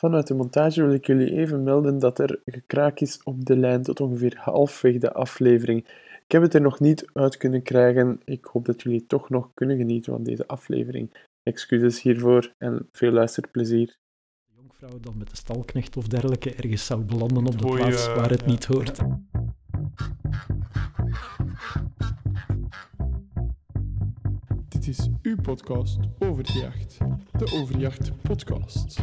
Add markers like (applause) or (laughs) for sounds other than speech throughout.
Vanuit de montage wil ik jullie even melden dat er gekraak is op de lijn tot ongeveer halfweg de aflevering. Ik heb het er nog niet uit kunnen krijgen. Ik hoop dat jullie toch nog kunnen genieten van deze aflevering. Excuses hiervoor en veel luisterplezier. Jonkvrouw dan met de stalknecht of dergelijke ergens zou belanden op de plaats waar het ja. niet hoort. Dit is uw podcast Overjacht. De Overjacht Podcast.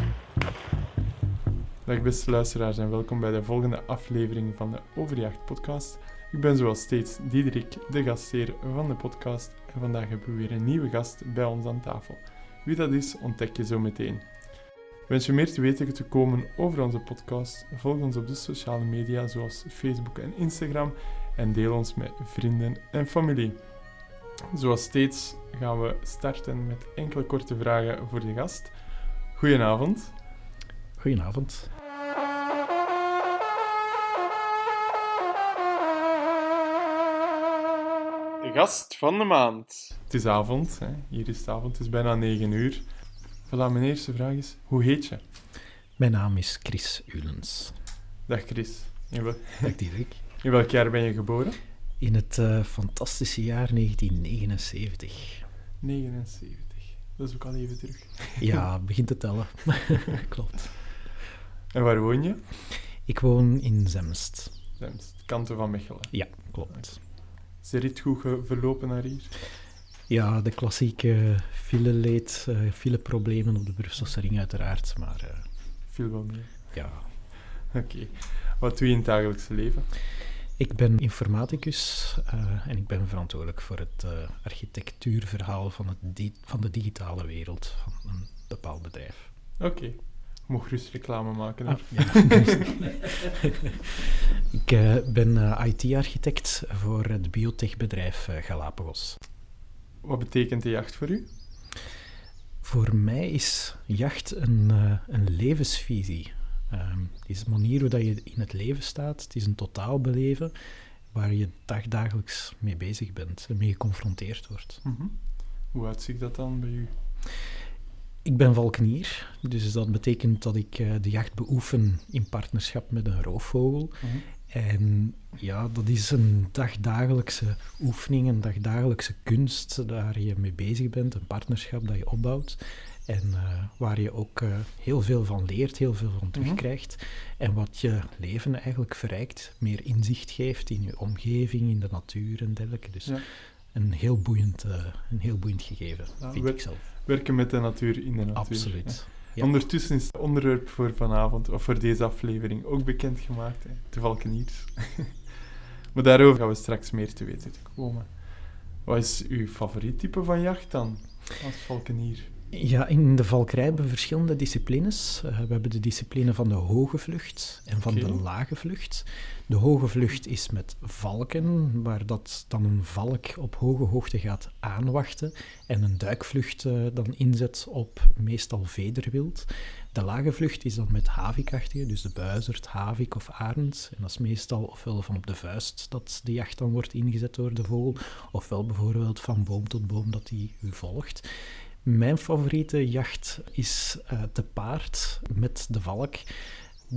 Dag beste luisteraars en welkom bij de volgende aflevering van de Overjacht Podcast. Ik ben zoals steeds Diederik, de gastheer van de podcast. En vandaag hebben we weer een nieuwe gast bij ons aan tafel. Wie dat is, ontdek je zo meteen. Wens je meer te weten te komen over onze podcast? Volg ons op de sociale media zoals Facebook en Instagram en deel ons met vrienden en familie. Zoals steeds gaan we starten met enkele korte vragen voor de gast. Goedenavond. Goedenavond. Gast van de maand. Het is avond, hè. hier is het avond, het is bijna 9 uur. Voilà, mijn eerste vraag is, hoe heet je? Mijn naam is Chris Ulens. Dag Chris. In, wel- Dag Dirk. (laughs) in welk jaar ben je geboren? In het eh, fantastische jaar 1979. 79. Dat is ook al even terug. Ja, (laughs) begint te tellen. (laughs) Klopt. En waar woon je? Ik woon in Zemst. Zemst, kanten van Mechelen. Ja, klopt. Is de rit goed verlopen naar hier? Ja, de klassieke fileleed, eh fileproblemen op de Brusselse ring uiteraard. Maar eh, Viel wel mee. ja, Oké. Wat doe je in het dagelijkse leven? Ik ben informaticus eh, en ik ben verantwoordelijk voor het eh, architectuurverhaal van, het van de digitale wereld van een bepaald bedrijf. Oké. Mag gerust reclame maken. Ah, ja. (laughs) ik eh, ben eh, IT-architect voor het biotechbedrijf eh, Galapagos. Wat betekent de jacht voor u? Voor mij is jacht een, een levensvisie. Ehm, het is een manier hoe dat je in het leven staat. Het is een totaal beleven waar je dagdagelijks mee bezig bent en mee geconfronteerd wordt. Mhm. Hoe uitziet dat dan bij u? Ik ben valkenier, dus dat betekent dat ik eh, de jacht beoefen in partnerschap met een roofvogel. Mhm. En ja, dat is een dagdagelijkse oefening, een dagdagelijkse kunst waar je mee bezig bent, een partnerschap dat je opbouwt. En eh, waar je ook eh, heel veel van leert, heel veel van terugkrijgt. En wat je leven eigenlijk verrijkt, meer inzicht geeft in je omgeving, in de natuur en dergelijke. Dus Ja. een, heel boeiend, een heel boeiend gegeven, vind ik zelf. Werken met de natuur in de natuur. Absoluut. Ja. Ondertussen is het onderwerp voor vanavond, of voor deze aflevering, ook bekendgemaakt. Hè? De valkeniers. (laughs) maar daarover gaan we straks meer te weten te komen. Wat is uw favoriet type van jacht dan, als valkenier? Ja, in de valkerij hebben we verschillende disciplines. Eh, we hebben de discipline van de hoge vlucht en van de lage vlucht. De hoge vlucht is met valken, waar dat dan een valk op hoge hoogte gaat aanwachten en een duikvlucht eh, dan inzet op meestal vederwild. De lage vlucht is dan met havikachtige, dus de buizerd, havik of arend. En dat is meestal ofwel van op de vuist dat de jacht dan wordt ingezet door de vogel, ofwel bijvoorbeeld van boom tot boom dat die u volgt. Mijn favoriete jacht is eh, te paard met de valk.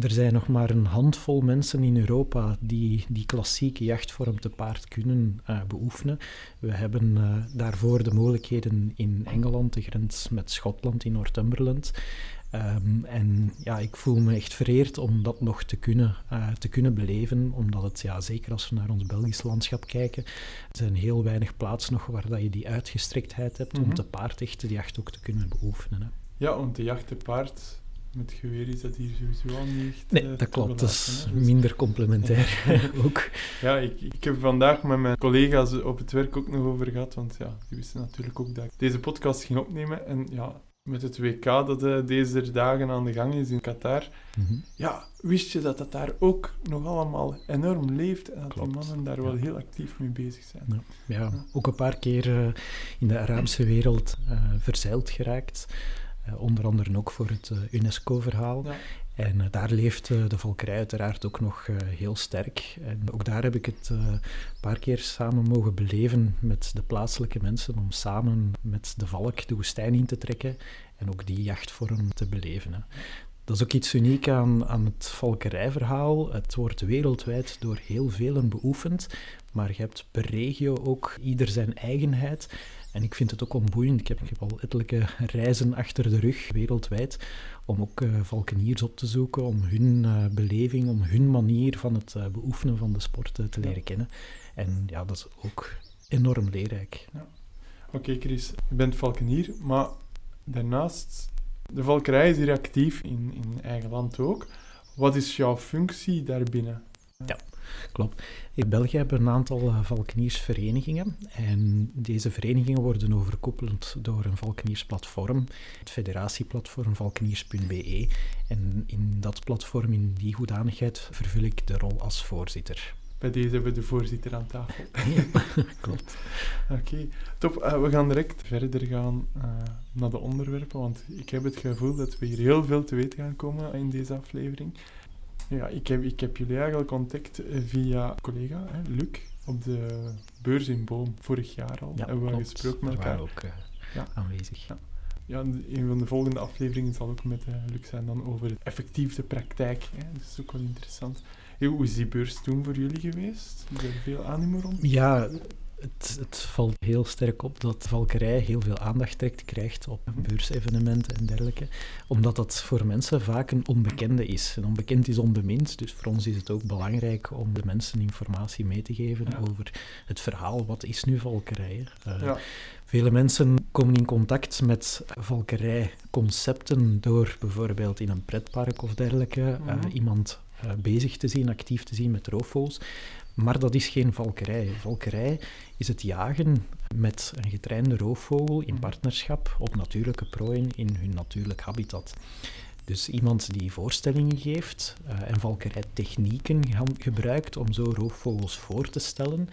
Er zijn nog maar een handvol mensen in Europa die die klassieke jachtvorm te paard kunnen eh, beoefenen. We hebben eh, daarvoor de mogelijkheden in Engeland, de grens met Schotland in Northumberland. Ehm, en ja, ik voel me echt vereerd om dat nog te kunnen, eh, te kunnen beleven, omdat het, ja, zeker als we naar ons Belgisch landschap kijken, er zijn heel weinig plaatsen nog waar dat je die uitgestrektheid hebt om te paard echt de jacht ook te kunnen beoefenen. Hè. Ja, want de jacht te paard met geweer is dat hier sowieso al niet echt... Nee, eh, dat klopt. Dat is hè. Minder complementair (laughs) ook. Ja, ik, ik heb vandaag met mijn collega's op het werk ook nog over gehad, want ja, die wisten natuurlijk ook dat ik deze podcast ging opnemen. En ja, met het WK dat eh, deze dagen aan de gang is in Qatar, Mhm. ja, wist je dat dat daar ook nog allemaal enorm leeft en dat Klopt, die mannen daar wel heel actief mee bezig zijn. Ja, ja, ook een paar keer eh, in de Arabische wereld eh, verzeild geraakt. Onder andere ook voor het UNESCO-verhaal. En eh, daar leeft eh, de valkerij uiteraard ook nog eh, heel sterk. En ook daar heb ik het een paar keer samen mogen beleven met de plaatselijke mensen, om samen met de valk de woestijn in te trekken en ook die jachtvorm te beleven. Dat is ook iets uniek aan, aan het valkerijverhaal. Het wordt wereldwijd door heel velen beoefend, maar je hebt per regio ook ieder zijn eigenheid. En ik vind het ook onboeiend. Ik heb, ik heb al ettelijke reizen achter de rug, wereldwijd, om ook uh, valkeniers op te zoeken, om hun uh, beleving, om hun manier van het uh, beoefenen van de sport te leren kennen. En ja, dat is ook enorm leerrijk. Ja. Oké, okay, Chris, je bent valkenier, maar daarnaast, de valkerij is hier actief in, in eigen land ook. Wat is jouw functie daarbinnen? Ja, klopt. In België hebben we een aantal uh, valkeniersverenigingen. En deze verenigingen worden overkoepeld door een valkeniersplatform, het federatieplatform valkeniers.be. En in dat platform, in die hoedanigheid, vervul ik de rol als voorzitter. Bij deze hebben we de voorzitter aan tafel. (laughs) (laughs) klopt. Oké, top. Uh, we gaan direct verder gaan uh, naar de onderwerpen, want ik heb het gevoel dat we hier heel veel te weten gaan komen in deze aflevering. Ja, ik heb, ik heb jullie eigenlijk contact via collega, hè, Luc, op de beurs in Boom, vorig jaar al. Ja, hebben we gesproken met elkaar. ook uh, ja. aanwezig. Ja. Ja, een van de volgende afleveringen zal ook met Luc zijn dan over effectief de praktijk. Hè. Dat is ook wel interessant. Hoe is die beurs toen voor jullie geweest? Is er veel animo rond? Ja, het, het, valt heel sterk op dat valkerij heel veel aandacht trekt, krijgt op mhm. beursevenementen en dergelijke. Omdat dat voor mensen vaak een onbekende is. Een onbekend is onbemind, dus voor ons is het ook belangrijk om de mensen informatie mee te geven over het verhaal. Wat is nu valkerij? Uh, ja. Vele mensen komen in contact met valkerijconcepten door bijvoorbeeld in een pretpark of dergelijke uh, iemand uh, bezig te zien, actief te zien met roofvogels. Maar dat is geen valkerij. Valkerij is het jagen met een getrainde roofvogel in partnerschap op natuurlijke prooien in hun natuurlijk habitat. Dus iemand die voorstellingen geeft uh, en valkerijtechnieken gebruikt om zo roofvogels voor te stellen,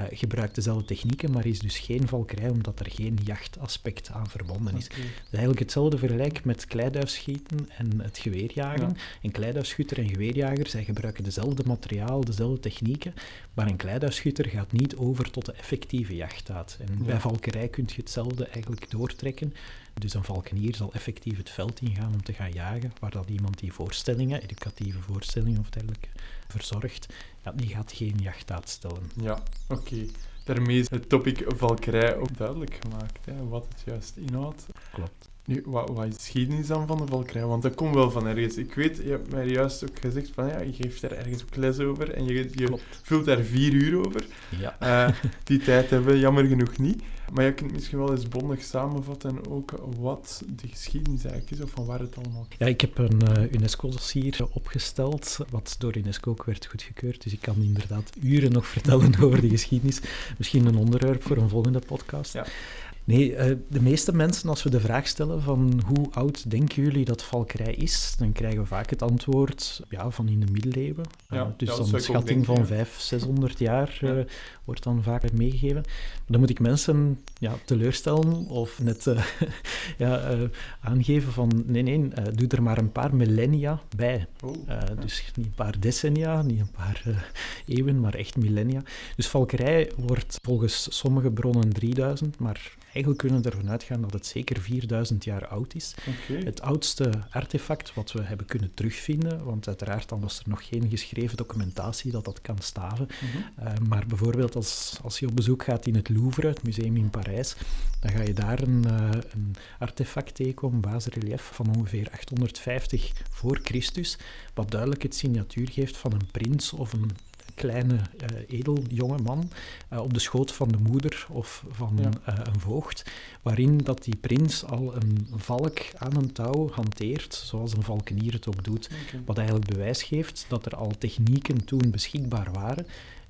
uh, gebruikt dezelfde technieken, maar is dus geen valkerij omdat er geen jachtaspect aan verbonden is. Okay. Het is eigenlijk hetzelfde vergelijk met kleiduifschieten en het geweerjagen. Ja. Een kleiduifschutter en geweerjager, zij gebruiken dezelfde materiaal, dezelfde technieken, maar een kleiduifschutter gaat niet over tot de effectieve jachtdaad. En ja. bij valkerij kun je hetzelfde eigenlijk doortrekken. Dus een valkenier zal effectief het veld ingaan om te gaan jagen, waar dat iemand die voorstellingen, educatieve voorstellingen of dergelijke, verzorgt, ja, die gaat geen jacht stellen. Ja, oké. Okay. Daarmee is het topic valkerij ook duidelijk gemaakt, hè, wat het juist inhoudt. Klopt. Nu, wat, wat is de geschiedenis dan van de valkerij? Want dat komt wel van ergens. Ik weet, je hebt mij juist ook gezegd van ja, je geeft daar ergens ook les over en je, je vult daar vier uur over. Ja. Uh, die tijd hebben we jammer genoeg niet. Maar je kunt misschien wel eens bondig samenvatten en ook wat de geschiedenis eigenlijk is of van waar het allemaal Ja, ik heb een uh, UNESCO-dossier opgesteld, wat door UNESCO ook werd goedgekeurd. Dus ik kan inderdaad uren nog vertellen (laughs) over de geschiedenis. Misschien een onderwerp voor een volgende podcast. Ja. Nee, uh, de meeste mensen, als we de vraag stellen van hoe oud denken jullie dat valkerij is, dan krijgen we vaak het antwoord ja, van in de middeleeuwen. Ja, dus ja, dan een schatting denken, van 500, 600 jaar uh, wordt dan vaak meegegeven. Dan moet ik mensen ja, teleurstellen of net (laughs) ja, aangeven van nee, nee, doe er maar een paar millennia bij. Oh, dus niet een paar decennia, niet een paar eeuwen, maar echt millennia. Dus valkerij wordt volgens sommige bronnen 3000, maar eigenlijk kunnen we ervan uitgaan dat het zeker 4000 jaar oud is. Okay. Het oudste artefact wat we hebben kunnen terugvinden, want uiteraard dan was er nog geen geschreven documentatie dat dat kan staven. Mm -hmm. uh, maar bijvoorbeeld als, als je op bezoek gaat in het Louvre, het museum in Parijs, dan ga je daar een, uh, een artefact tegenkomen, een basisrelief van ongeveer 850 voor Christus, wat duidelijk het signatuur geeft van een prins of een kleine uh, edeljonge man uh, op de schoot van de moeder of van Ja. uh, een voogd, waarin dat die prins al een valk aan een touw hanteert, zoals een valkenier het ook doet. Wat eigenlijk bewijs geeft dat er al technieken toen beschikbaar waren,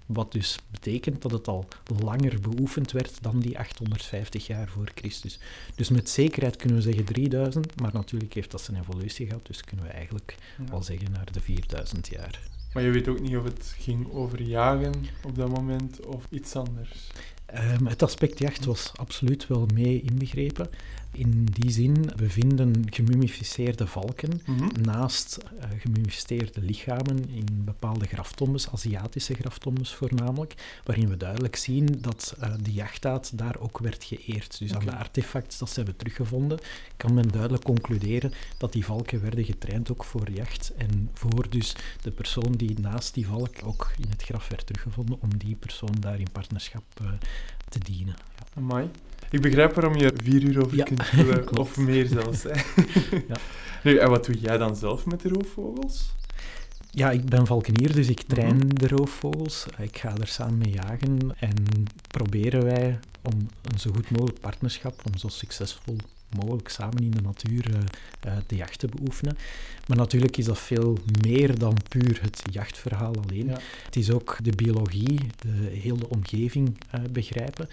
wat dus betekent dat het al langer beoefend werd dan die 850 jaar voor Christus. Dus met zekerheid kunnen we zeggen 3000, maar natuurlijk heeft dat zijn evolutie gehad, dus kunnen we eigenlijk Ja. wel zeggen naar de 4000 jaar. Maar je weet ook niet of het ging over jagen op dat moment of iets anders. Ehm, het aspect jacht was absoluut wel mee inbegrepen. In die zin, we vinden gemummificeerde valken Mhm. naast uh, gemummificeerde lichamen in bepaalde graftombes, Aziatische graftombes voornamelijk, waarin we duidelijk zien dat uh, de jachtdaad daar ook werd geëerd. Dus aan de artefacten dat ze hebben teruggevonden, kan men duidelijk concluderen dat die valken werden getraind ook voor jacht en voor dus de persoon die naast die valk ook in het graf werd teruggevonden, om die persoon daar in partnerschap uh, te dienen. Ja. Amai. Ik begrijp waarom je er vier uur over Ja, kunt vullen, (laughs) klopt. of meer zelfs. Hè. Ja. (laughs) Nu, en wat doe jij dan zelf met de roofvogels? Ja, ik ben valkenier, dus ik train Mhm. de roofvogels. Ik ga er samen mee jagen en proberen wij om een zo goed mogelijk partnerschap, om zo succesvol mogelijk samen in de natuur uh, uh, de jacht te beoefenen. Maar natuurlijk is dat veel meer dan puur het jachtverhaal alleen. Ja. Het is ook de biologie, de hele omgeving uh, begrijpen.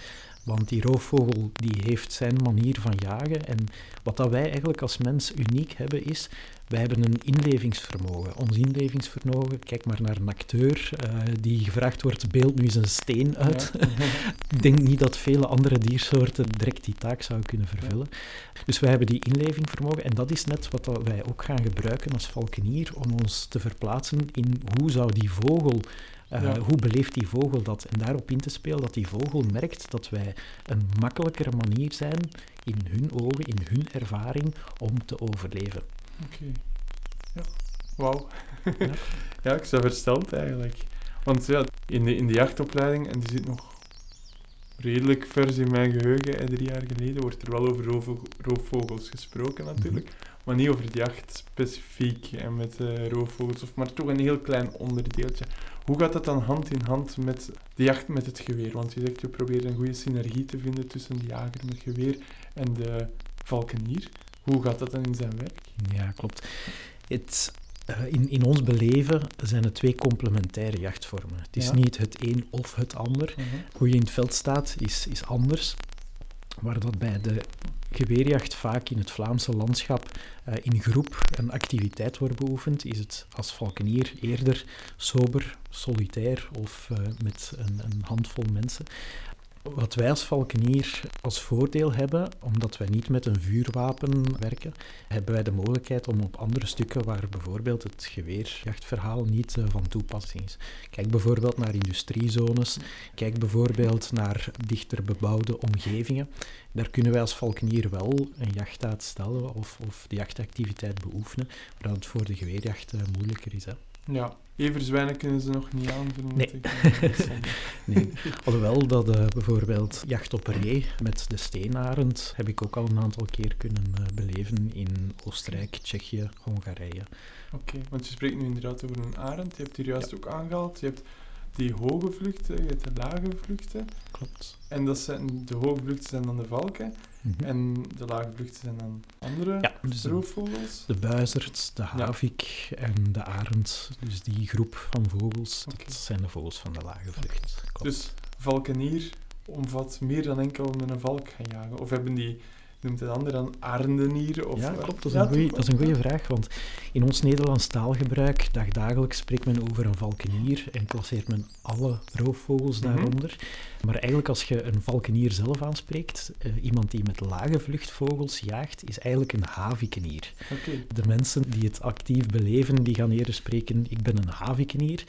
Want die roofvogel die heeft zijn manier van jagen. En wat dat wij eigenlijk als mens uniek hebben is, wij hebben een inlevingsvermogen. Ons inlevingsvermogen, kijk maar naar een acteur uh, die gevraagd wordt, beeld nu eens een steen uit. Ja. (laughs) Ik denk niet dat vele andere diersoorten direct die taak zouden kunnen vervullen. Dus wij hebben die inlevingsvermogen en dat is net wat wij ook gaan gebruiken als valkenier om ons te verplaatsen in hoe zou die vogel uh, Ja. Hoe beleeft die vogel dat? En daarop in te spelen dat die vogel merkt dat wij een makkelijkere manier zijn in hun ogen, in hun ervaring, om te overleven. Oké. Ja. Wauw. Ja. (laughs) ja, ik sta versteld eigenlijk. Want ja, in de, in de jachtopleiding, en die zit nog redelijk vers in mijn geheugen, en drie jaar geleden wordt er wel over roofvo- roofvogels gesproken natuurlijk, maar niet over de jacht specifiek en met eh, roofvogels, of maar toch een heel klein onderdeeltje. Hoe gaat dat dan hand in hand met de jacht met het geweer? Want je zegt, je probeert een goede synergie te vinden tussen de jager met geweer en de valkenier. Hoe gaat dat dan in zijn werk? Ja, klopt. Het, uh, in, in ons beleven zijn het twee complementaire jachtvormen. Het is Ja. niet het een of het ander. Hoe je in het veld staat is, is anders. Waar dat bij de geweerjacht vaak in het Vlaamse landschap uh, in groep een activiteit wordt beoefend, is het als valkenier eerder sober, solitair of uh, met een, een handvol mensen. Wat wij als valkenier als voordeel hebben, omdat wij niet met een vuurwapen werken, hebben wij de mogelijkheid om op andere stukken waar bijvoorbeeld het geweerjachtverhaal niet uh, van toepassing is. Kijk bijvoorbeeld naar industriezones, kijk bijvoorbeeld naar dichter bebouwde omgevingen. Daar kunnen wij als valkenier wel een jachtdaad stellen of, of de jachtactiviteit beoefenen, maar het voor de geweerjacht uh, moeilijker is. Hè. Ja, everzwijnen kunnen ze nog niet aan, Nee. (laughs) Nee, alhoewel dat uh, bijvoorbeeld jacht op ree met de steenarend heb ik ook al een aantal keer kunnen uh, beleven in Oostenrijk, Tsjechië, Hongarije. Oké, want je spreekt nu inderdaad over een arend. Je hebt hier juist ook aangehaald. Je hebt die hoge vluchten, je hebt de lage vluchten. Klopt. En dat zijn, de hoge vluchten zijn dan de valken. Mhm. En de lage vluchten zijn dan andere Ja, dus de, roofvogels. de buizerd, de havik en de arend, dus die groep van vogels, dat zijn de vogels van de lage vlucht. Klopt. Dus valkenier omvat meer dan enkel met een valk gaan jagen. Of hebben die, noemt het ander dan arendenier? Of, ja, klopt. Dat is, een goeie, dat is een goede vraag, want in ons Nederlands taalgebruik, dagdagelijks spreekt men over een valkenier en klasseert men alle roofvogels Mhm. daaronder. Maar eigenlijk als je een valkenier zelf aanspreekt, eh, iemand die met lage vluchtvogels jaagt, is eigenlijk een havikenier. De mensen die het actief beleven, die gaan eerder spreken, ik ben een havikenier.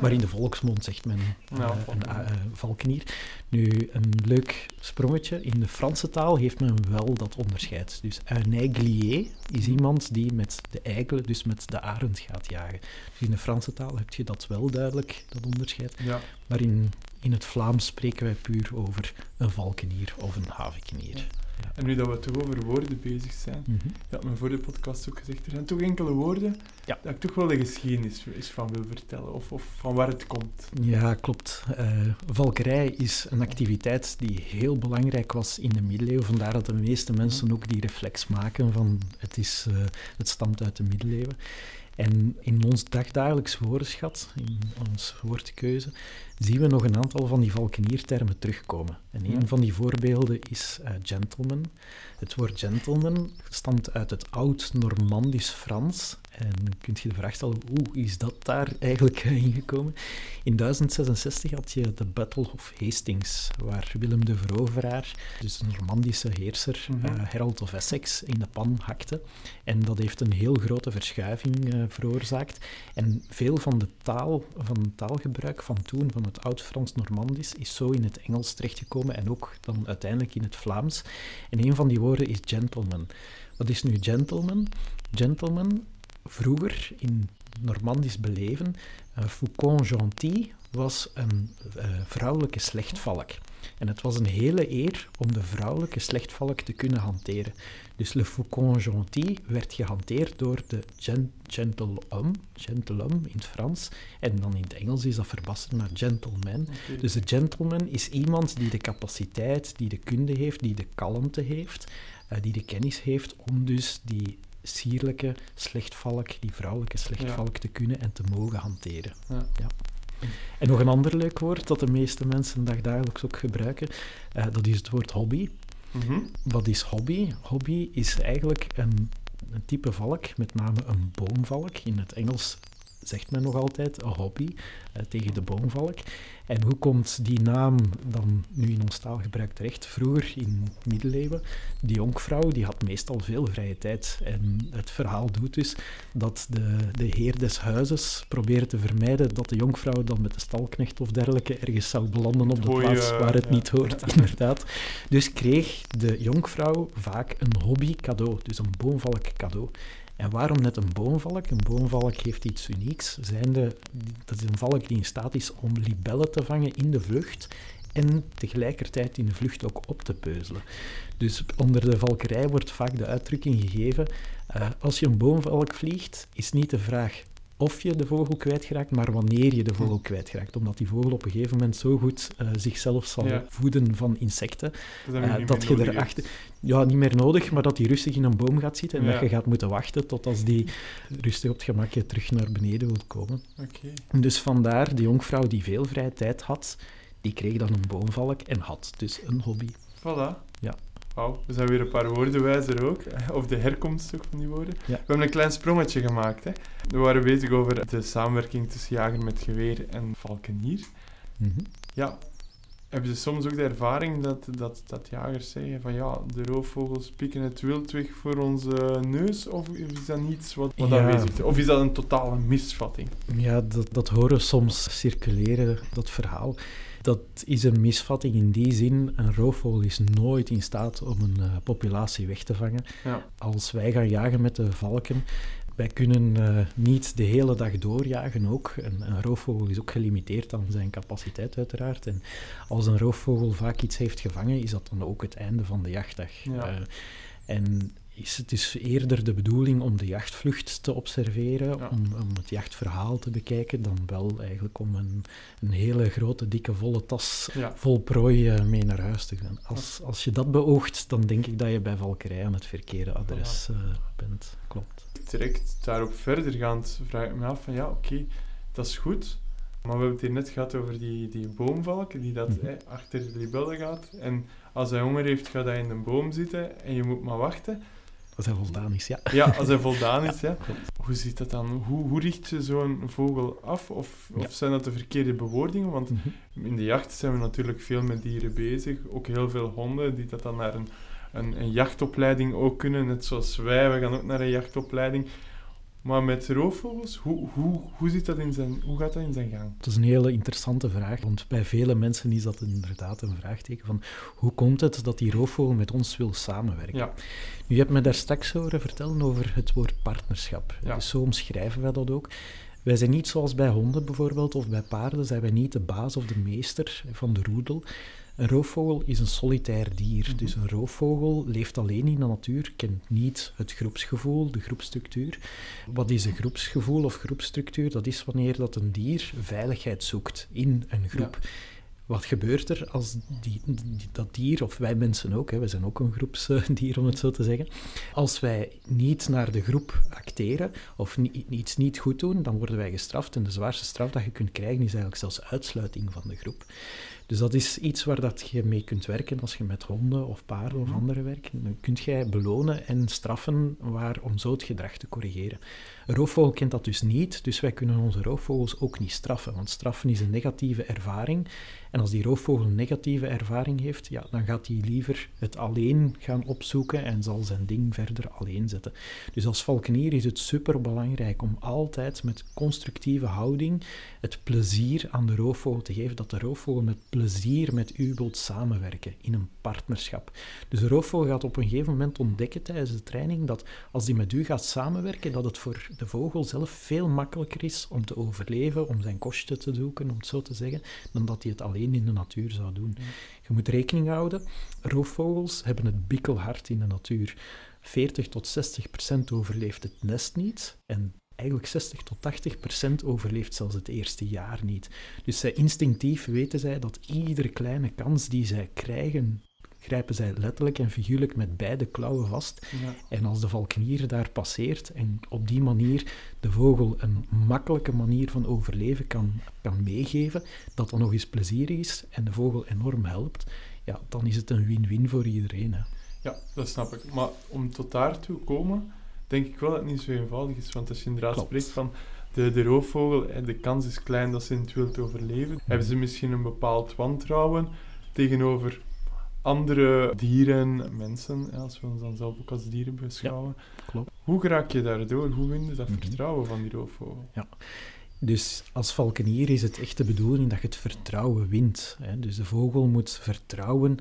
Maar in de volksmond zegt men eh, Nou, een valkenier. eh, valkenier. Nu, een leuk sprongetje. In de Franse taal heeft men wel dat onderscheid. Dus un aiglier is iemand die met de eikel, dus met de arend gaat jagen. Dus in de Franse taal heb je dat wel duidelijk, dat onderscheid. Ja. Maar in, in het Vlaams spreken wij puur over een valkenier of een havikenier. En nu dat we toch over woorden bezig zijn. Mhm. Je had me voor de podcast ook gezegd, er zijn toch enkele woorden Ja. dat ik toch wel de geschiedenis eens van wil vertellen. Of, of van waar het komt. Ja, klopt. Eh, valkerij is een activiteit die heel belangrijk was in de middeleeuwen. Vandaar dat de meeste mensen ook die reflex maken van het, is, eh, het stamt uit de middeleeuwen. En in ons dagdagelijks woordenschat, in onze woordkeuze, zien we nog een aantal van die valkeniertermen terugkomen. En een van die voorbeelden is eh, gentleman. Het woord gentleman stamt uit het oud-Normandisch Frans En kunt je de vraag stellen, hoe is dat daar eigenlijk (laughs) ingekomen? In 1066 had je de Battle of Hastings, waar Willem de Veroveraar, dus een Normandische heerser, mm Harold of Essex, in de pan hakte. En dat heeft een heel grote verschuiving uh, veroorzaakt. En veel van de taal, van het taalgebruik van toen, van het Oud-Frans-Normandisch, is zo in het Engels terechtgekomen en ook dan uiteindelijk in het Vlaams. En een van die woorden is gentleman. Wat is nu gentleman? Gentleman vroeger in Normandisch beleven, uh, Faucon Gentil was een uh, vrouwelijke slechtvalk. En het was een hele eer om de vrouwelijke slechtvalk te kunnen hanteren. Dus le Faucon Gentil werd gehanteerd door de gen gentilhomme in het Frans. En dan in het Engels is dat verbasterd naar gentleman. Dus de gentleman is iemand die de capaciteit, die de kunde heeft, die de kalmte heeft, uh, die de kennis heeft om dus die sierlijke slechtvalk, die vrouwelijke slechtvalk, te kunnen en te mogen hanteren. Ja. En nog een ander leuk woord dat de meeste mensen dagelijks ook gebruiken, uh, dat is het woord hobby. Mm Wat is hobby? Hobby is eigenlijk een, een type valk, met name een boomvalk. In het Engels zegt men nog altijd, een hobby, uh, tegen de boomvalk. En hoe komt die naam dan nu in ons taalgebruik terecht? Vroeger, in de middeleeuwen, die jonkvrouw die had meestal veel vrije tijd. En het verhaal doet dus dat de, de heer des huizes probeerde te vermijden dat de jonkvrouw dan met de stalknecht of dergelijke ergens zou belanden op de plaats waar het niet hoort, (laughs) inderdaad. Dus kreeg de jonkvrouw vaak een hobby cadeau, dus een boomvalk cadeau. En waarom net een boomvalk? Een boomvalk heeft iets unieks. Zijnde, dat is een valk die in staat is om libellen te vangen in de vlucht en tegelijkertijd in de vlucht ook op te peuzelen. Dus onder de valkerij wordt vaak de uitdrukking gegeven: uh, als je een boomvalk vliegt, is niet de vraag of je de vogel kwijtraakt, maar wanneer je de vogel hm. kwijtraakt. Omdat die vogel op een gegeven moment zo goed uh, zichzelf zal voeden van insecten, dat, uh, dat je erachter... Ja, niet meer nodig, maar dat die rustig in een boom gaat zitten en dat je gaat moeten wachten tot als die rustig op het gemakje terug naar beneden wil komen. Okay. Dus vandaar, die jonkvrouw die veel vrije tijd had, die kreeg dan een boomvalk en had dus een hobby. Voilà. Ja. Wauw, we zijn weer een paar woorden wijzer ook. (laughs) Of de herkomst ook van die woorden. We hebben een klein sprongetje gemaakt. Hè. We waren bezig over de samenwerking tussen jager met geweer en valkenier. Mm Ja, hebben ze soms ook de ervaring dat, dat, dat jagers zeggen van ja, de roofvogels pikken het wild weg voor onze neus? Of is dat niets wat, wat ja. aanwezig is? Of is dat een totale misvatting? Ja, dat, dat horen soms circuleren, dat verhaal. Dat is een misvatting in die zin. Een roofvogel is nooit in staat om een uh, populatie weg te vangen. Ja. Als wij gaan jagen met de valken, wij kunnen uh, niet de hele dag doorjagen ook. Een, een, roofvogel is ook gelimiteerd aan zijn capaciteit uiteraard. En als een roofvogel vaak iets heeft gevangen, is dat dan ook het einde van de jachtdag. Ja. Uh, en is het is eerder de bedoeling om de jachtvlucht te observeren, om, om, het jachtverhaal te bekijken, dan wel eigenlijk om een, een hele grote, dikke, volle tas vol prooi uh, mee naar huis te gaan. Als, als je dat beoogt, dan denk ik dat je bij valkerij aan het verkeerde adres uh, bent. Klopt. Direct daarop verdergaand vraag ik me af van ja, oké, dat is goed, maar we hebben het hier net gehad over die, die boomvalk, die dat mm -hmm. achter de libellen gaat. En als hij honger heeft, gaat hij in een boom zitten en je moet maar wachten. Als hij voldaan is, ja. Ja, als hij voldaan is, (laughs) ja. Hoe ziet dat dan? Hoe, hoe richt je zo'n vogel af? Of, of zijn dat de verkeerde bewoordingen? Want mhm. in de jacht zijn we natuurlijk veel met dieren bezig. Ook heel veel honden die dat dan naar een, een, een jachtopleiding ook kunnen. Net zoals wij, we gaan ook naar een jachtopleiding. Maar met roofvogels, hoe, hoe, hoe, zit dat in zijn, hoe gaat dat in zijn gang? Dat is een hele interessante vraag, want bij vele mensen is dat inderdaad een vraagteken van hoe komt het dat die roofvogel met ons wil samenwerken? Ja. Nu, je hebt me daar straks horen vertellen over het woord partnerschap. Ja. Dus zo omschrijven wij dat ook. Wij zijn niet zoals bij honden bijvoorbeeld, of bij paarden, zijn wij niet de baas of de meester van de roedel. Een roofvogel is een solitair dier. Mhm. Dus een roofvogel leeft alleen in de natuur, kent niet het groepsgevoel, de groepstructuur. Wat is een groepsgevoel of groepstructuur? Dat is wanneer dat een dier veiligheid zoekt in een groep. Wat gebeurt er als die, dat dier, of wij mensen ook, hè, we zijn ook een groepsdier om het zo te zeggen, als wij niet naar de groep acteren of iets niet goed doen, dan worden wij gestraft. En de zwaarste straf dat je kunt krijgen is eigenlijk zelfs uitsluiting van de groep. Dus dat is iets waar dat je mee kunt werken als je met honden of paarden of Mhm. andere werkt. Dan kun jij belonen en straffen waar, om zo het gedrag te corrigeren. Roofvogel kent dat dus niet, dus wij kunnen onze roofvogels ook niet straffen, want straffen is een negatieve ervaring. En als die roofvogel een negatieve ervaring heeft, ja, dan gaat hij liever het alleen gaan opzoeken en zal zijn ding verder alleen zetten. Dus als valkenier is het superbelangrijk om altijd met constructieve houding het plezier aan de roofvogel te geven, dat de roofvogel met plezier met u wilt samenwerken in een partnerschap. Dus de roofvogel gaat op een gegeven moment ontdekken tijdens de training dat als die met u gaat samenwerken, dat het voor de vogel zelf veel makkelijker is om te overleven, om zijn kostje te zoeken, om het zo te zeggen, dan dat hij het alleen in de natuur zou doen. Je moet rekening houden, roofvogels hebben het bikkelhard in de natuur. 40 tot 60 procent overleeft het nest niet en eigenlijk 60 tot 80 procent overleeft zelfs het eerste jaar niet. Dus zij instinctief weten zij dat iedere kleine kans die zij krijgen, grijpen zij letterlijk en figuurlijk met beide klauwen vast. Ja. En als de valkenier daar passeert en op die manier de vogel een makkelijke manier van overleven kan, kan meegeven, dat dan nog eens plezierig is en de vogel enorm helpt, ja, dan is het een win-win voor iedereen. Hè. Ja, dat snap ik. Maar om tot daartoe te komen, denk ik wel dat het niet zo eenvoudig is. Want als je inderdaad Klopt. spreekt van de, de roofvogel, de kans is klein dat ze in het wild overleven, hebben ze misschien een bepaald wantrouwen tegenover andere dieren, mensen, als we ons dan zelf ook als dieren beschouwen. Klopt. Hoe raak je daardoor? Hoe win je dat Mhm. vertrouwen van die roofvogel? Dus als valkenier is het echt de bedoeling dat je het vertrouwen wint. Hè. Dus de vogel moet vertrouwen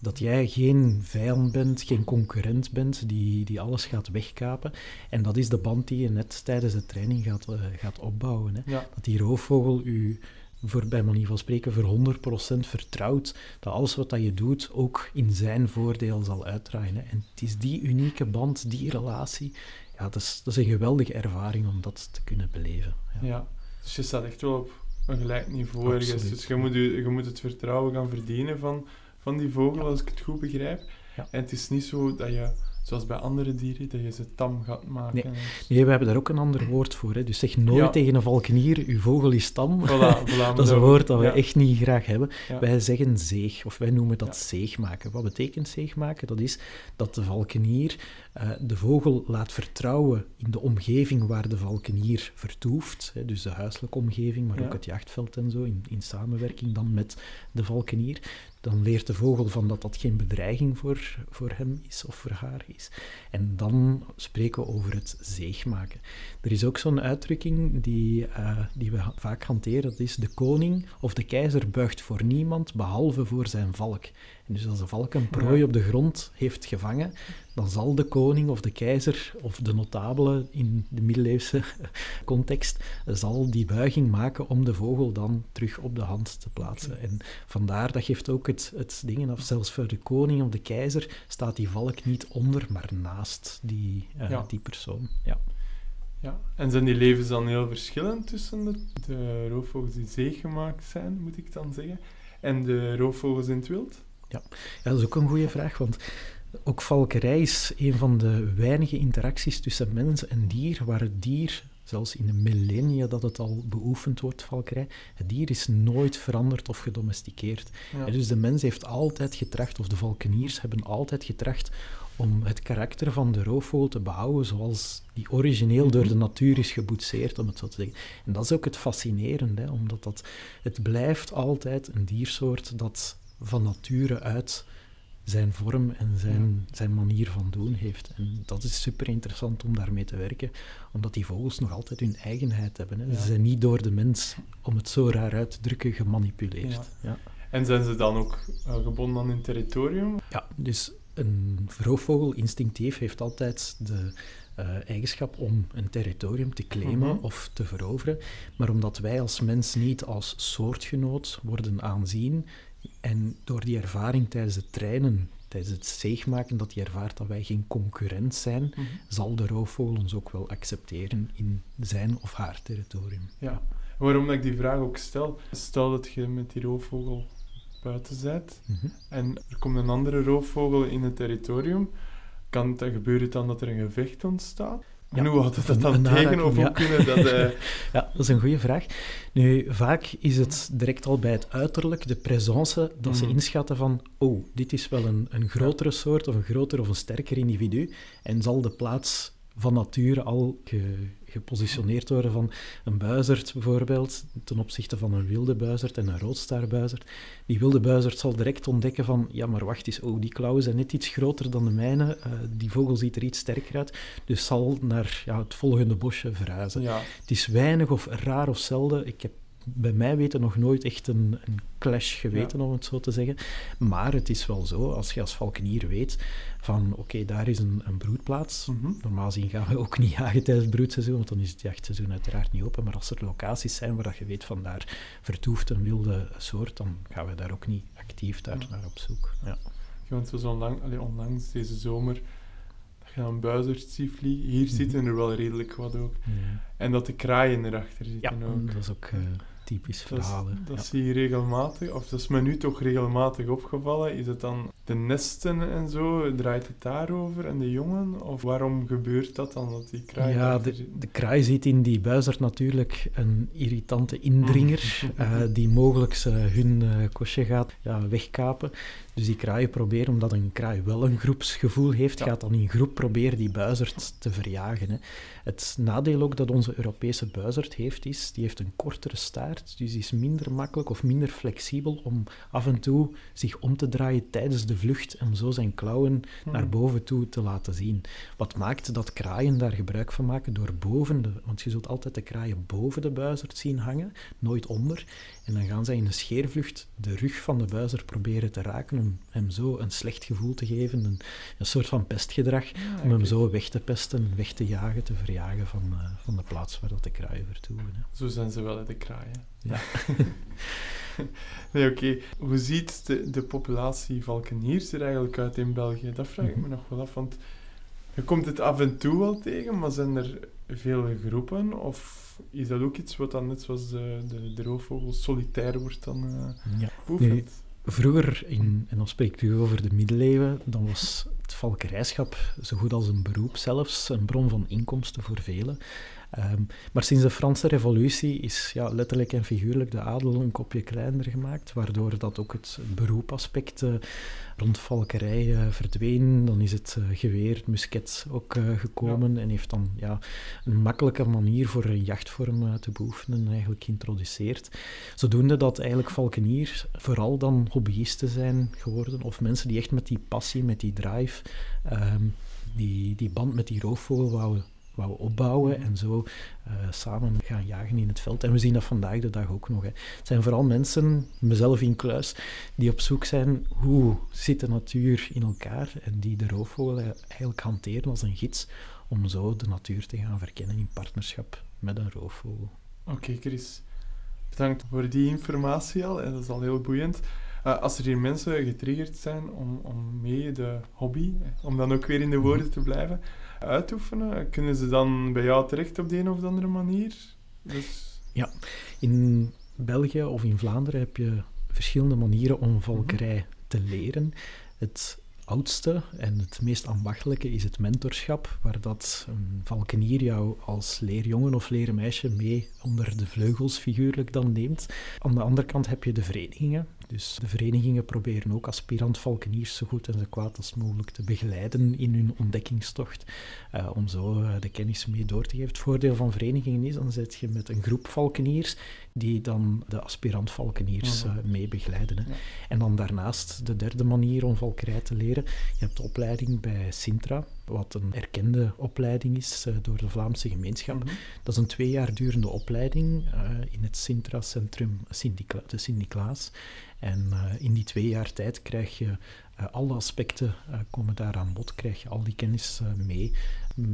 dat jij geen vijand bent, geen concurrent bent die, die alles gaat wegkapen. En dat is de band die je net tijdens de training gaat, eh, gaat opbouwen. Hè. Ja, Dat die roofvogel u, voor, bij manier van spreken, voor 100% vertrouwt dat alles wat dat je doet ook in zijn voordeel zal uitdraaien. Hè. En het is die unieke band, die relatie, ja, dat, is, dat is een geweldige ervaring om dat te kunnen beleven. Ja. ja. Dus je staat echt wel op een gelijk niveau ergens. Dus je moet, je, je moet het vertrouwen gaan verdienen van, van die vogel, als ik het goed begrijp. Ja. En het is niet zo dat je, zoals bij andere dieren, dat je ze tam gaat maken. Nee, we hebben daar ook een ander woord voor. Hè. Dus zeg nooit Ja. tegen een valkenier, uw vogel is tam. Voilà, voilà, (laughs) dat is een woord dat we ja. echt niet graag hebben. Ja. Wij zeggen zeeg, of wij noemen dat zeeg maken. Wat betekent zeeg maken? Dat is dat de valkenier eh, de vogel laat vertrouwen in de omgeving waar de valkenier vertoeft. Hè, dus de huiselijke omgeving, maar ook het jachtveld en zo, in, in samenwerking dan met de valkenier. Dan leert de vogel van dat dat geen bedreiging voor, voor hem is of voor haar is. En dan spreken we over het zeeg maken. Er is ook zo'n uitdrukking die, eh, die we vaak hanteren, dat is de koning of de keizer buigt voor niemand behalve voor zijn valk. Dus als de valk een prooi Ja. op de grond heeft gevangen, dan zal de koning of de keizer of de notabele in de middeleeuwse (laughs) context, zal die buiging maken om de vogel dan terug op de hand te plaatsen. En vandaar, dat geeft ook het, het ding af, zelfs voor de koning of de keizer staat die valk niet onder, maar naast die, eh, Ja. die persoon. Ja. Ja. En zijn die levens dan heel verschillend tussen de, de roofvogels die zeeggemaakt zijn, moet ik dan zeggen, en de roofvogels in het wild? Ja, dat is ook een goede vraag, want ook valkerij is een van de weinige interacties tussen mens en dier, waar het dier, zelfs in de millennia dat het al beoefend wordt, valkerij, het dier is nooit veranderd of gedomesticeerd. Ja. Dus de mens heeft altijd getracht, of de valkeniers hebben altijd getracht, om het karakter van de roofvogel te behouden zoals die origineel door de natuur is geboetseerd, om het zo te zeggen. En dat is ook het fascinerende, hè, omdat dat, het blijft altijd een diersoort dat van nature uit zijn vorm en zijn, zijn manier van doen heeft. En dat is super interessant om daarmee te werken, omdat die vogels nog altijd hun eigenheid hebben. Hè. Ja. Ze zijn niet door de mens, om het zo raar uit te drukken, gemanipuleerd. Ja. En zijn ze dan ook eh, gebonden aan hun territorium? Ja, dus een roofvogel instinctief heeft altijd de eh, eigenschap om een territorium te claimen Mhm. of te veroveren. Maar omdat wij als mens niet als soortgenoot worden aanzien en door die ervaring tijdens het trainen, tijdens het zeegmaken, dat hij ervaart dat wij geen concurrent zijn, zal de roofvogel ons ook wel accepteren in zijn of haar territorium. Ja. Waarom dat ik die vraag ook stel, stel dat je met die roofvogel buiten bent Mhm. en er komt een andere roofvogel in het territorium, kan het dan gebeuren dan dat er een gevecht ontstaat? En hoe had het dat dan een tegen? aanraking, Of hoe ja. kunnen dat... eh, (laughs) Ja, dat is een goede vraag. Nu, vaak is het direct al bij het uiterlijk, de présence, dat ze Mhm. inschatten van, oh, dit is wel een, een grotere soort of een groter of een sterker individu en zal de plaats van nature al ge- gepositioneerd worden van een buizerd bijvoorbeeld, ten opzichte van een wilde buizerd en een roodstaarbuizerd. Die wilde buizerd zal direct ontdekken van, ja, maar wacht eens, oh, die klauwen zijn net iets groter dan de mijne, eh, die vogel ziet er iets sterker uit, dus zal naar ja, het volgende bosje verhuizen. ja. Het is weinig of raar of zelden. Ik heb bij mij weten nog nooit echt een, een clash geweten, om het zo te zeggen. Maar het is wel zo, als je als valkenier weet van oké, daar is een, een broedplaats. Mhm. Normaal gezien gaan we ook niet (laughs) jagen tijdens het broedseizoen, want dan is het jachtseizoen uiteraard niet open. Maar als er locaties zijn waar dat je weet van daar vertoeft een wilde soort, dan gaan we daar ook niet actief daar Ja. naar op zoek. Ja. Ja, want zoals onlang, allee, onlangs deze zomer, dat je dan buizerd ziet vliegen. Hier Mhm. zitten er wel redelijk wat ook. En dat de kraaien erachter Ja, zitten ook. dat is ook eh, typisch verhalen. dat ja. zie je regelmatig, of dat is me nu toch regelmatig opgevallen. Is het dan de nesten en zo, draait het daarover en de jongen? Of waarom gebeurt dat dan, dat die kraaien Ja, de, de kraai ziet in die buizerd natuurlijk een irritante indringer, (laughs) eh, die mogelijk hun eh, kostje gaat ja, wegkapen. Dus die kraaien proberen, omdat een kraai wel een groepsgevoel heeft, Ja. gaat dan in groep proberen die buizerd te verjagen. Hè. Het nadeel ook dat onze Europese buizerd heeft, is die heeft een kortere staart, dus die is minder makkelijk of minder flexibel om af en toe zich om te draaien tijdens de vlucht en zo zijn klauwen naar Mhm. boven toe te laten zien. Wat maakt dat kraaien daar gebruik van maken door boven de... Want je zult altijd de kraaien boven de buizerd zien hangen, nooit onder. En dan gaan zij in een scheervlucht de rug van de buizerd proberen te raken om hem zo een slecht gevoel te geven, een, een soort van pestgedrag, om hem zo weg te pesten, weg te jagen, te verjagen van, eh, van de plaats waar dat de kraaien vertoeven. Hè. Zo zijn ze wel, de kraaien. Ja. (laughs) nee, oké. Hoe ziet de, de populatie valkeniers er eigenlijk uit in België? Dat vraag ik me Mhm. nog wel af, want je komt het af en toe wel tegen, maar zijn er veel groepen? Of is dat ook iets wat dan net zoals de, de, de roofvogel solitair wordt dan eh Ja. Vroeger, in, en dan spreek ik u over de middeleeuwen, dan was het valkerijschap zo goed als een beroep zelfs, een bron van inkomsten voor velen. Ehm, maar sinds de Franse revolutie is ja, letterlijk en figuurlijk de adel een kopje kleiner gemaakt, waardoor dat ook het beroepaspect eh, rond valkerij eh, verdween. Dan is het eh, geweer, het musket ook gekomen en heeft dan ja, een makkelijke manier voor een jachtvorm te beoefenen eigenlijk geïntroduceerd. Zodoende dat eigenlijk valkeniers vooral dan hobbyisten zijn geworden, of mensen die echt met die passie, met die drive, ehm, die, die band met die roofvogel wouden, wouden opbouwen en zo eh, samen gaan jagen in het veld. En we zien dat vandaag de dag ook nog. Hè. Het zijn vooral mensen, mezelf in kluis, die op zoek zijn hoe zit de natuur in elkaar en die de roofvogel eigenlijk hanteren als een gids om zo de natuur te gaan verkennen in partnerschap met een roofvogel. Oké, Chris. Bedankt voor die informatie al. En dat is al heel boeiend. Eh, als er hier mensen getriggerd zijn om, om mee de hobby, om dan ook weer in de woorden te blijven, uit te oefenen, kunnen ze dan bij jou terecht op de een of andere manier? Dus, In België of in Vlaanderen heb je verschillende manieren om valkerij te leren. Het oudste en het meest ambachtelijke is het mentorschap, waar dat een valkenier jou als leerjongen of leermeisje mee onder de vleugels figuurlijk dan neemt. Aan de andere kant heb je de verenigingen. Dus de verenigingen proberen ook aspirant valkeniers zo goed en zo kwaad als mogelijk te begeleiden in hun ontdekkingstocht, eh, om zo eh, de kennis mee door te geven. Het voordeel van verenigingen is, dan zit je met een groep valkeniers die dan de aspirant valkeniers eh, mee begeleiden. Hè. Ja. En dan daarnaast de derde manier om valkerij te leren. Je hebt de opleiding bij Sintra, wat een erkende opleiding is eh, door de Vlaamse gemeenschap. Mhm. Dat is een twee jaar durende opleiding eh, in het Sintra-centrum Sint-Nicla- de Sint-Niklaas. En eh, in die twee jaar tijd krijg je eh, alle aspecten eh, komen daar aan bod, krijg je al die kennis mee.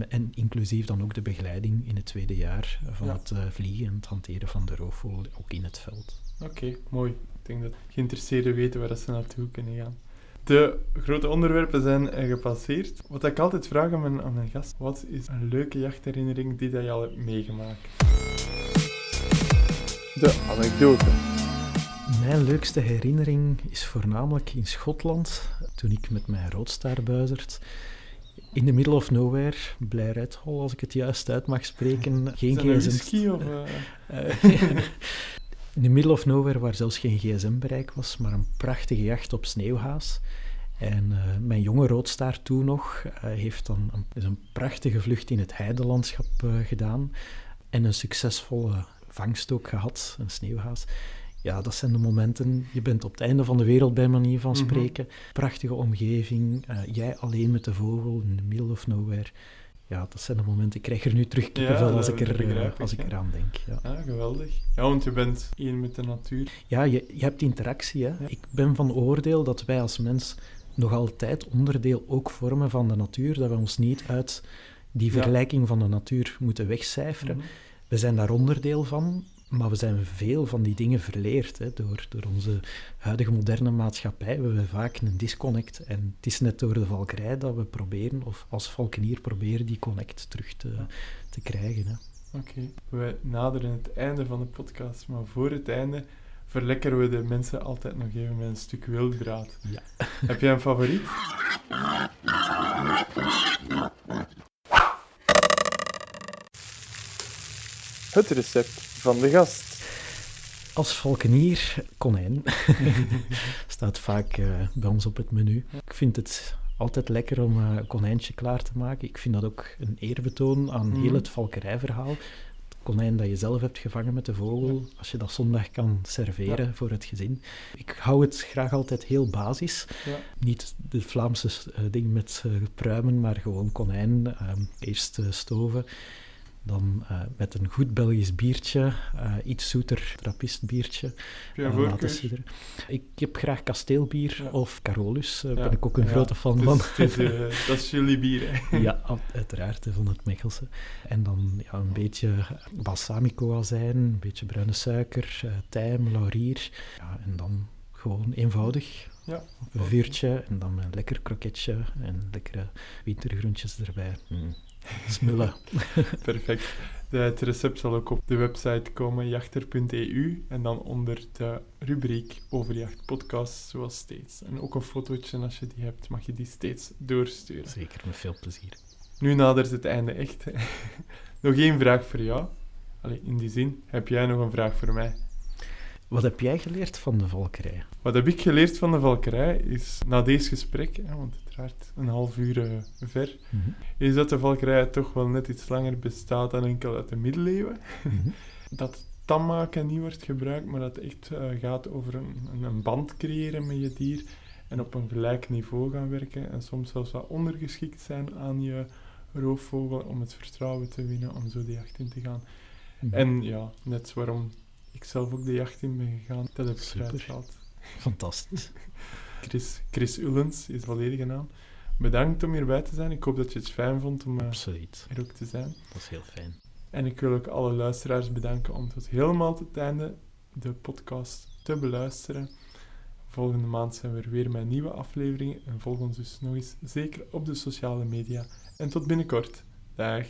En inclusief dan ook de begeleiding in het tweede jaar van Ja. het vliegen en het hanteren van de roofvogel, ook in het veld. Oké, mooi. Ik denk dat geïnteresseerden weten waar dat ze naartoe kunnen gaan. De grote onderwerpen zijn eh, gepasseerd. Wat ik altijd vraag aan mijn, aan mijn gast, wat is een leuke jachtherinnering die dat je al hebt meegemaakt? De anekdote. Mijn leukste herinnering is voornamelijk in Schotland, toen ik met mijn roodstaarbuizerd In the middle of nowhere, Blijruithol, als ik het juist uit mag spreken. Geen Is dat een gsm. whisky of... eh? (laughs) In the middle of nowhere, waar zelfs geen gsm-bereik was, maar een prachtige jacht op sneeuwhaas. En eh, mijn jonge roodstaart toen nog eh, heeft dan een, is een prachtige vlucht in het heidelandschap eh, gedaan. En een succesvolle vangst ook gehad, een sneeuwhaas. Ja, dat zijn de momenten. Je bent op het einde van de wereld, bij manier van Mhm. spreken. Prachtige omgeving. jij alleen met de vogel in the middle of nowhere. Ja, dat zijn de momenten. Ik krijg er nu terug kippenvel Ja, als, ik, er, eh, als ik eraan denk. Ja. Geweldig. Ja, want je bent één met de natuur. Ja, je, je hebt interactie. Hè? Ik ben van oordeel dat wij als mens nog altijd onderdeel ook vormen van de natuur, dat we ons niet uit die vergelijking van de natuur moeten wegcijferen. Mhm. We zijn daar onderdeel van, maar we zijn veel van die dingen verleerd hè, door, door onze huidige moderne maatschappij. We hebben vaak een disconnect en het is net door de valkerij dat we proberen, of als valkenier proberen, die connect terug te, te krijgen. Hè. Oké, we naderen het einde van de podcast, maar voor het einde verlekkeren we de mensen altijd nog even met een stuk wildraad. Ja. (laughs) Heb jij een favoriet? Het recept van de gast. Als valkenier, konijn. (laughs) Staat vaak eh, bij ons op het menu. Ik vind het altijd lekker om een konijntje klaar te maken. Ik vind dat ook een eerbetoon aan Mhm. heel het valkerijverhaal. Het konijn dat je zelf hebt gevangen met de vogel, als je dat zondag kan serveren voor het gezin. Ik hou het graag altijd heel basis. Ja. Niet de Vlaamse eh, ding met pruimen, maar gewoon konijn. Ehm, eerst stoven. Dan eh, met een goed Belgisch biertje, eh, iets zoeter trappistbiertje. Heb eh, sudderen. Ik heb graag kasteelbier Ja. of Carolus. Daar Ja, ben ik ook een ja, grote fan van. eh, (laughs) dat is jullie bier, hè? ja, uit- uiteraard, van het Mechelse. En dan ja, een beetje balsamico-azijn, een beetje bruine suiker, eh, tijm, laurier. Ja, en dan gewoon eenvoudig. Ja. Een vuurtje en dan een lekker kroketje en lekkere wintergroentjes erbij. Mm. (laughs) Smullen. (laughs) Perfect. De, het recept zal ook op de website komen, jachter.eu. En dan onder de rubriek Overjacht Podcast, zoals steeds. En ook een fotootje, als je die hebt, mag je die steeds doorsturen. Zeker, met veel plezier. Nu nadert het einde echt. (laughs) nog één vraag voor jou. Allee, in die zin, heb jij nog een vraag voor mij? Wat heb jij geleerd van de valkerij? Wat heb ik geleerd van de valkerij is, na deze gesprek, want een half uur eh, ver, Mhm. is dat de valkerij toch wel net iets langer bestaat dan enkel uit de middeleeuwen. Mhm. (laughs) dat tammaken niet wordt gebruikt, maar dat het echt eh, gaat over een, een, band creëren met je dier en op een gelijk niveau gaan werken en soms zelfs wat ondergeschikt zijn aan je roofvogel om het vertrouwen te winnen om zo de jacht in te gaan. Mhm. En ja, net waarom ik zelf ook de jacht in ben gegaan, dat heb ik eruit. Fantastisch. (laughs) Chris, Chris Ullens is de volledige naam. Bedankt om hierbij te zijn. Ik hoop dat je het fijn vond om eh, Absoluut. er ook te zijn. Dat is heel fijn. En ik wil ook alle luisteraars bedanken om tot helemaal tot het einde de podcast te beluisteren. Volgende maand zijn we er weer met nieuwe afleveringen en volg ons dus nog eens zeker op de sociale media. En tot binnenkort. Dag.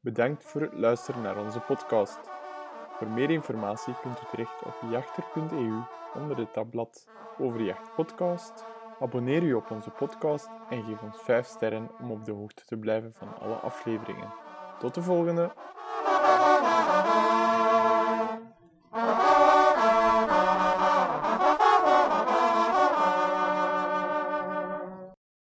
Bedankt voor het luisteren naar onze podcast. Voor meer informatie kunt u terecht op jachter.eu onder het tabblad over Podcast. Abonneer u op onze podcast en geef ons 5 sterren om op de hoogte te blijven van alle afleveringen. Tot de volgende!